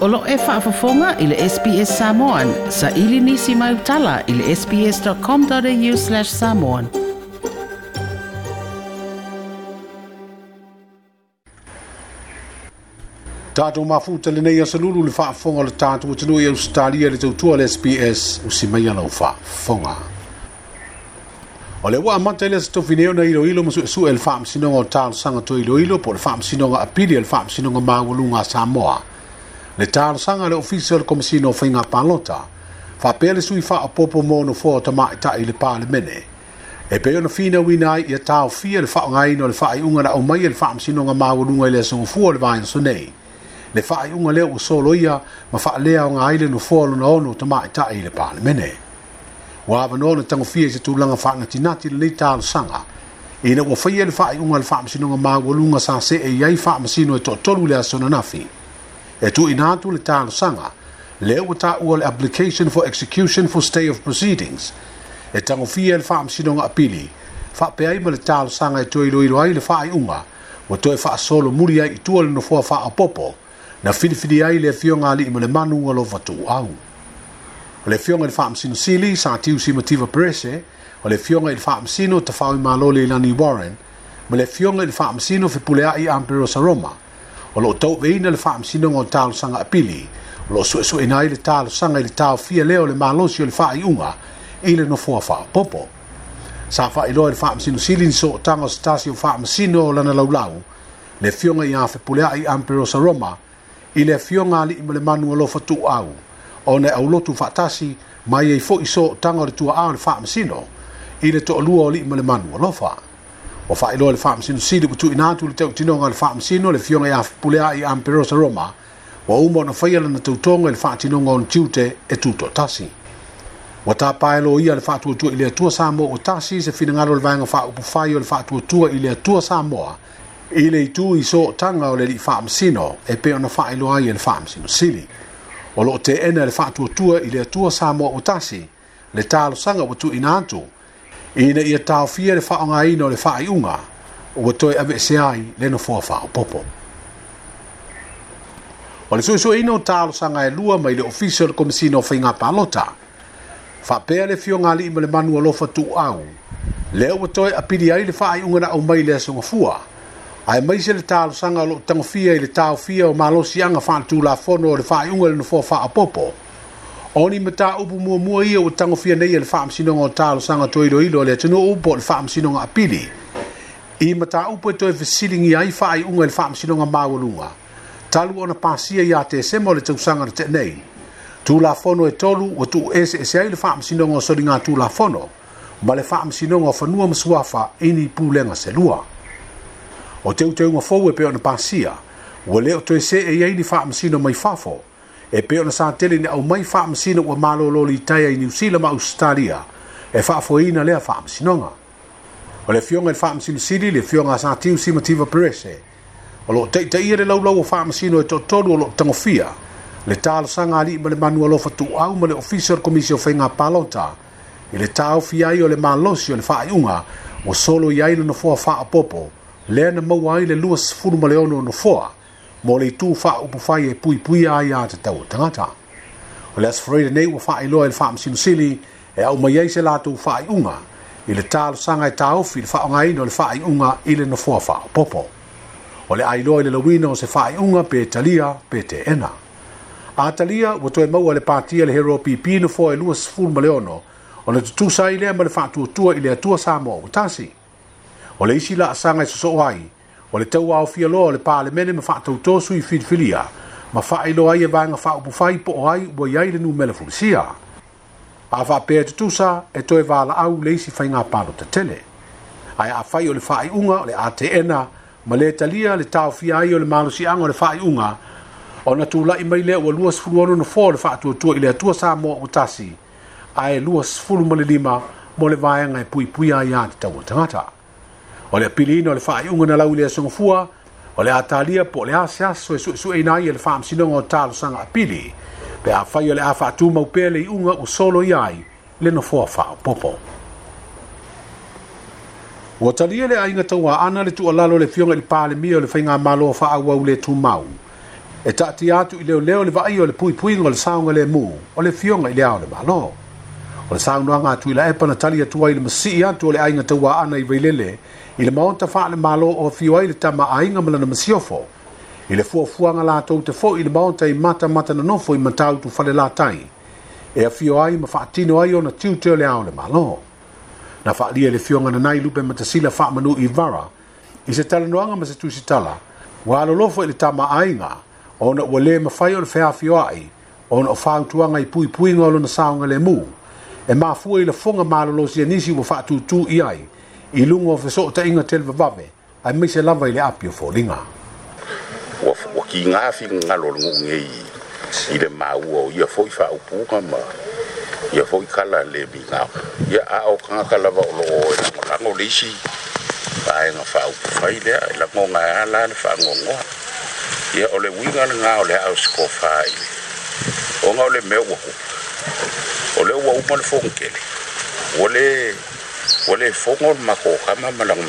Olo e whaafafonga i le SBS Samoan. Sa ili nisi mai utala i le sbs.com.au slash samoan. Tātou mafuta le nei asalulu le whaafonga le tātou atinu i Australia le tautua le SBS usi mai alau whaafonga. O le wā mata ele sa tofineo na ilo ilo masu esu el whaamsinonga o tālu sanga to ilo ilo po le whaamsinonga apili el whaamsinonga mawalunga Samoa. le talosaga le ofisi o le komasina o faiga palota faapea le sui faapoopo popo ona fua o tamaʻitaʻi i le palemene e pei ona finauina ai ia taofia le faaogāina o le faaiʻuga laau mai e le faamasinoga maualuga i le asogofua o le vaeaso nei le faaiʻuga lea ua solo ia ma faalea aoga ai no nofoa lona ono o tamaʻitaʻi i le palemene ua avanoa ona tagofia i se tulaga faagatinati lelei talosaga ina ua faia le faaiʻuga le faamasinoga maualuga sa see i ai faamasino e, e toʻatolu i le asonanafi e tu ina tu le tālasanga, le ua tāua le application for execution for stay of proceedings, e tangofia le whaamsinonga apili, whapea ima le tālasanga e toi iloilo ai le whaai unga, wa toi whaasolo muri ai i tua le nofoa whaapopo, na whiriwhiri ai le fionga ali ima le manu alo vatu au. O le fionga le whaamsino sili, sa tiu si mativa perese, o le fionga le whaamsino tawhau i malole i lani Warren, ma le fionga le whaamsino fi pulea i Ampero Roma, o loo tau veina le faamasinoga o talosaga apili o loo suʻesuʻina ai le talosaga i le taofia lea o le malosi o le faaiʻuga i le nofoa faapoopo sa faailoa i le faamasinosili ni sootaga o se tasi o faamasino o lana laulau le fioga iā fepuleaʻi amperosa roma i le afioga alii ma le manu alofa tuuau ona e aulotu faatasi mai ai foʻi sootaga o le tuaa o le faamasino i le toʻalua o lii ma le manu alofa o fa ilo le fa msinu sili ku tu ina tu le tau tino ngal fa msinu le fiona ya pulea i amperosa roma wa umo na faia na tautonga le fa tino ngal tiute e tuto tasi wa ta paelo ia le fa tu tu ile atua samo o tasi se fina ngalo le vanga fa upu fai o le fa tu tu ile atua samoa ile itu i so tanga o le li fa msino e pe ona fa ilo ai le fa msinu sili o lo te ena le fa tu tu ile atua samoa o tasi le talo sanga o tu ina tu ina ia taofia le faaaogāina o le faaiʻuga ua toe avese ai le nofoa faaopoopo o le suʻisuʻiina o talosaga e lua mai le ofisi o le komisina o faiga palota faapea le fiogalii ma le manu alofa tuuau lea ua toe apili ai le faaiʻuga na au mai le asogafua ae maise le talosaga o loo tagofia i le taofia o malosiaga faatulafono o le faaiʻuga i le nofoa faaopoopo oni mata upu mua mua ia ua tagofia nei le faamasinoga o talosaga toiloilo o le atunua upu o le faamasinoga apili i mata upu e toe fesiligi ai faaiʻuga i le faamasinoga maualuga talu ona pasia iā tesema o le tausaga na teʻanei tulafono e tolu ua tuu ese ese ai le faamasinoga o soliga tulafono ma le faamasinoga o fanua ma suafa ini pulega selua o teuteuga fou e pe ona pasia ua lē o toe seʻe i ai ni faamasino mai fafo e pe ona sa tele ni au mai fam sino wa malo lo li tai ni usila ma australia e fa foina le fam sino nga o le fiong e fam sino sili le fiong a sa tiu simativa prese o lo te te ire lo lo fam sino e totolo lo tango fia le tal sanga ali ma le manua lo fatu au ma le officer commission fe nga palota i le tau fia i o le malosi o le fa iunga o solo i aina no fua fa popo le na mau ai le lua sifuru ma le ono no fua mo le tu fa upu fai e pui pui ai a te tau tangata. O le asfreida nei ua fa i loa il fa msino sili e au mai eise la tu fa i unga i le talo sanga e i tau fi le fa unga ino le fa i unga i le nofua fa popo. O le ai loa i le lawina o se fa i unga pe talia pe te ena. A talia ua toi maua le patia le hero pipi no fo e lua sifur maleono o le tutusa i lea ma le fa tuatua i le atua sa mo o tasi. O le isi la sanga i soso ai, o le tau ao fia loa o le pāle mene ma whaatau tōsu i whilwhilia, ma whaelo ai e vanga whaupu whai po o ai ua iai le nu mele fulisia. A whaapea te tusa e toe vāla au le isi whai ngā pāro te tele. Ai a whai o le whai unga o le ATN ma le talia le tau fia ai o le malusi ang o le whai unga o na tūla i mai lea ua luas fulu ono na fō le whaatua tua i le atua sā mō utasi ai luas fulu ma le lima mo le vāenga e pui pui ai a te tau o tangata. o le apiliina o le faaiʻuga na lau i le asogafua o le a talia po o le a aso e suʻesuʻeina ai e le faamasinoga o talosaga apili pe afai o le a faatumau pea le iʻuga ua solo ia ai le nofoa faaopoopo ua talia le aiga ana le tuʻalalo le fioga e i le palemia o le faiga malo faaauau le tumau e taʻatia atu i leoleo le vaaia o le puipuiga o le saoga lemū o le fioga i le ao le malo o le saunoaga e atu i la epa na tali atu ai le masii atu o le aiga tauāana i vailele i le maota faalemālo o afio ai le tamaaiga ma lana masiofo i le fuafuaga latou te foʻi i le maota i matamata na nofo i matautu falelatai e afio ai ma faatino ai ona tiute o le a o le mālo na faaalia i le fioga nanai lupe ma tasila faamanuu i vara i se talanoaga ma se tusitala ua alolofo i le tamaaiga ona ua lē mafai o le feafioaʻi ona o fautuaga i puipuiga o lona saoga lemū e mafua i e lafoga malolosia nisi ua faatūtū i ai i luga o fesootaʻiga televavave ae maise lava i le api o foliga ua, kigā figagalo o le guugei i le maua o ia foʻi faaupuga ma ia foʻi kala le migao ia kagaka lava o loo e lagolaga o le isi aega faaupugai lea e lagoga ā la le faagoagoa ia o le uiga legā o le aʻo sekofā i le oga o le mea ua kupu o le uauma o le fogukele ua le ua le foga o le makokama ma laga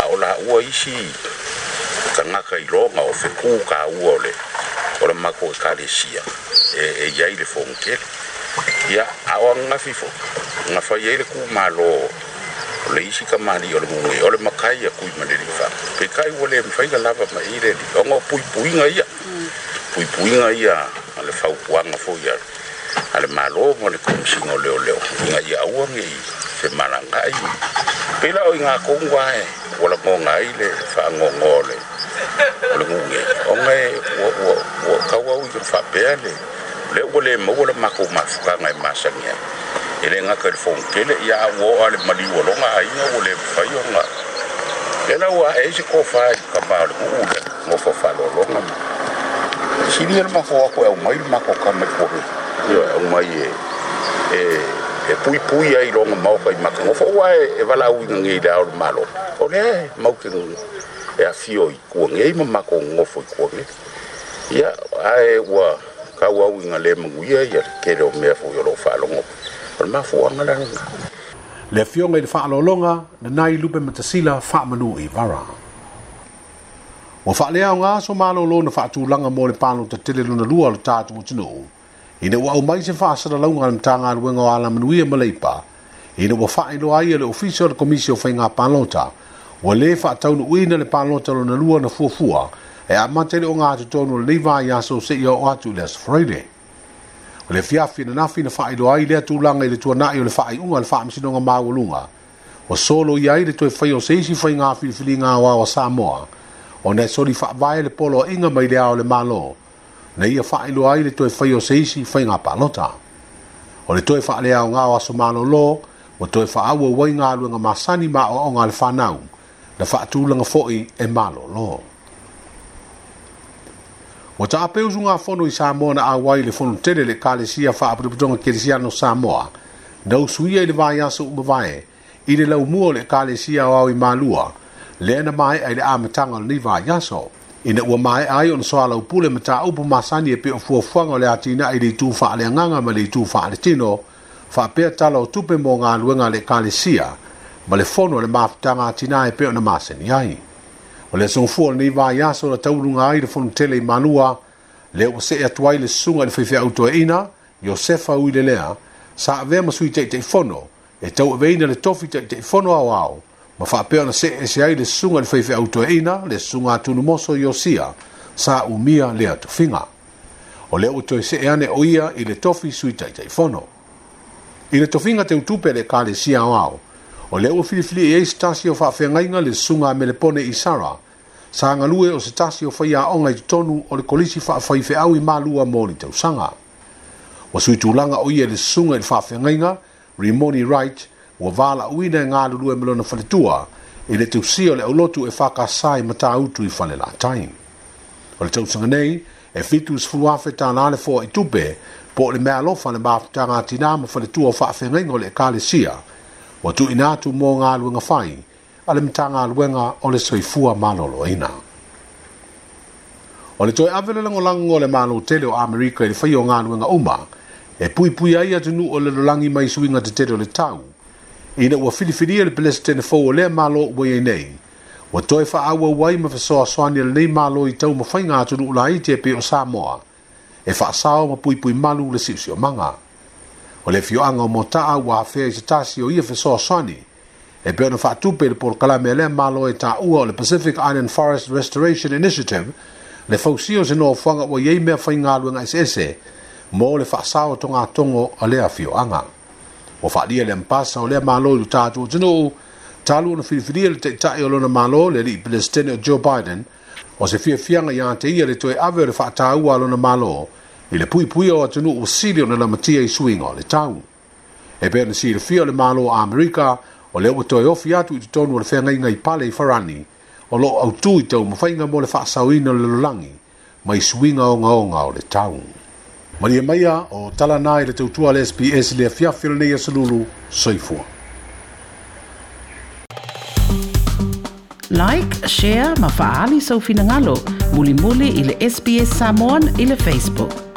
a o laua isi tagaka i loga o fekū kāua o le o le mako ekalesia e iai le fogukele ia mm. ao agafi fo gafai ai le kumālō o le isi kamali o le mugi o le makai akui ma le lifa pekai ua le mafaiga lava ma i le liga oga puipuiga ia puipuiga ia ma le faupuaga foi a a le malo mo le komisiga o leoleo uga ia ge i femalagai pei lao i gakogu ae ua lagoga ai le faagogō le o le guge oga ua kauau i faapea le le ua lē maua le makou mafukaga e masagi e le gaka i le fonkele ia aua oa le maliualoga aiga ua lē fai oga le lau ae se kofā i kamā o le guu le gofafaalologa silia le mafo ako aumai le makokaga i yo o mai e e e pui pui ai rong mau kai maka ngofo wa e wala ui ngi da o malo o le mau ki ngi e a fio i kua ngi ma mako ngofo i kua ngi ia ai wa ka wa ui ngale manguia ia kere o mea fu yoro whalongo o le mafu anga langa le fionga i le whaalolonga na nai lupe matasila whaamanu i vara. Wa whaalea o ngā so mālo lo na whaatūlanga mō le pāno ta tele luna lua le tātu o tino ina ua aumai se faasalalauga a le mataga aluega o alamanuia ma le ipa ina ua faailoa ai a le ofisa o le komisi o faiga tau ua lē faataunuuina le palota lona lua na fuafua e amata i le oga atotonu o lelei vaiaso seʻi aoo atu i le asofraile o le fiafi na nafi na faailoa ai lea tulaga i le tuanaʻi o le faaiʻuga a le faamasinoga maualuga ua solo ia ai le toe fai o se isi faigafilifiliga aoao a samoa ona e soli faavae le polo aʻiga mai le ao le malo na ia whaelo ai le toi whai o seisi whai ngā palota. O le toi whaale au ngā o aso mālo lō, o toi wha au wai ngā luenga masani mā o o ngā le whanau, na whaatūlanga fōi e mālo lō. O ta apeuzu ngā whono i Samoa na awai le whono tere le kāle sia wha apriputonga kerisiano Samoa, na usuia i le vāi aso umavae, i le lau mua le kāle sia o au i mālua, le ana mai ai le āmetanga le vāi aso. Samoa ina ua mae ai ona soala upule ma taupu masani e pe o fuafuaga o le atinaʻi le itu faaleagaga ma le itu faaletino faapea tala o tupe mo galuega a le ekalesia ma le fono o le mafutaga atinā e pe ona maseni ai o le asogafua o lenei vaiaso na tauluga ai le fonutele i malua lea ua see atu ai le susuga i le faifeʻautoeina iosefa ui lelea sa avea ma sui taʻitaʻifono e tau aveina le tofi taʻitaʻifono aoao ma fa pe ona se se ai le sunga le fefe auto eina le sunga tunu moso yosia sa umia le atu finga o le uto se ane oia i le tofi sui tai tai fono i le tofinga te utupe le kale sia wao o le ufilifili e eis tasio fa fe ngainga le sunga me le pone i sara sa ngalue o se tasio fa ia onga i tonu o le kolisi fa fa i fe au i malua mori te usanga o sui tulanga oia le sunga i fa fe ngainga Rimoni Wright, ua valauina nga galulue ma lona faletua i le tusia o le aulotu e faka sai i matautu i fale la latai o le tausaga nei e fitu sefulu afe tālā le foaʻitupe po o le mea alofa le mafutaga tina ma faletua o faafegaiga o le ekalesia ua tu inatu mo nga galuega fai a le matagaluega o le soifua ina o le toe ave le lango le malo tele o amerika i le faia o galuega uma e pui ai atunuu o le lolagi mai suiga tetele o le tau ina ua filifilia e le pelese tenefou o lea malo ua iai nei ua toe wai ma fesoasoani lenei malo i tau mafaiga atunuulaiti e pei o samoa e faasao ma pui pui malu le siʻosiʻomaga o le fioaga o motaa ua afea i se tasi o ia fesoasoani e pei ona faatupe i le polokalame e lea malo e taʻua o le pacific island forest restoration initiative le fausia o se noafoaga ua iai mea se eseese mo le faasao togatogo o lea fioaga o fa dia le mpasa o le malo lu tatu o tino talu na fifiria le teita e olona malo le li palestine o Joe Biden o se fia fianga ia te ia le toe ave o le whaatau a olona malo i le pui pui o atunu o siri o na lamatia i suinga o le tau. E pēna si le fia o le malo o Amerika o le toe ofi atu i tutonu o le whenga inga i pale i farani o lo au tu i tau mawhainga mo le whaasau ina le lulangi mai suinga o ngaonga o le tau. malie maia o talana i le tautua le sps le afiafi lenei asolulu soifua like share ma faaali soufinagalo mulimuli i le sps samon i le facebook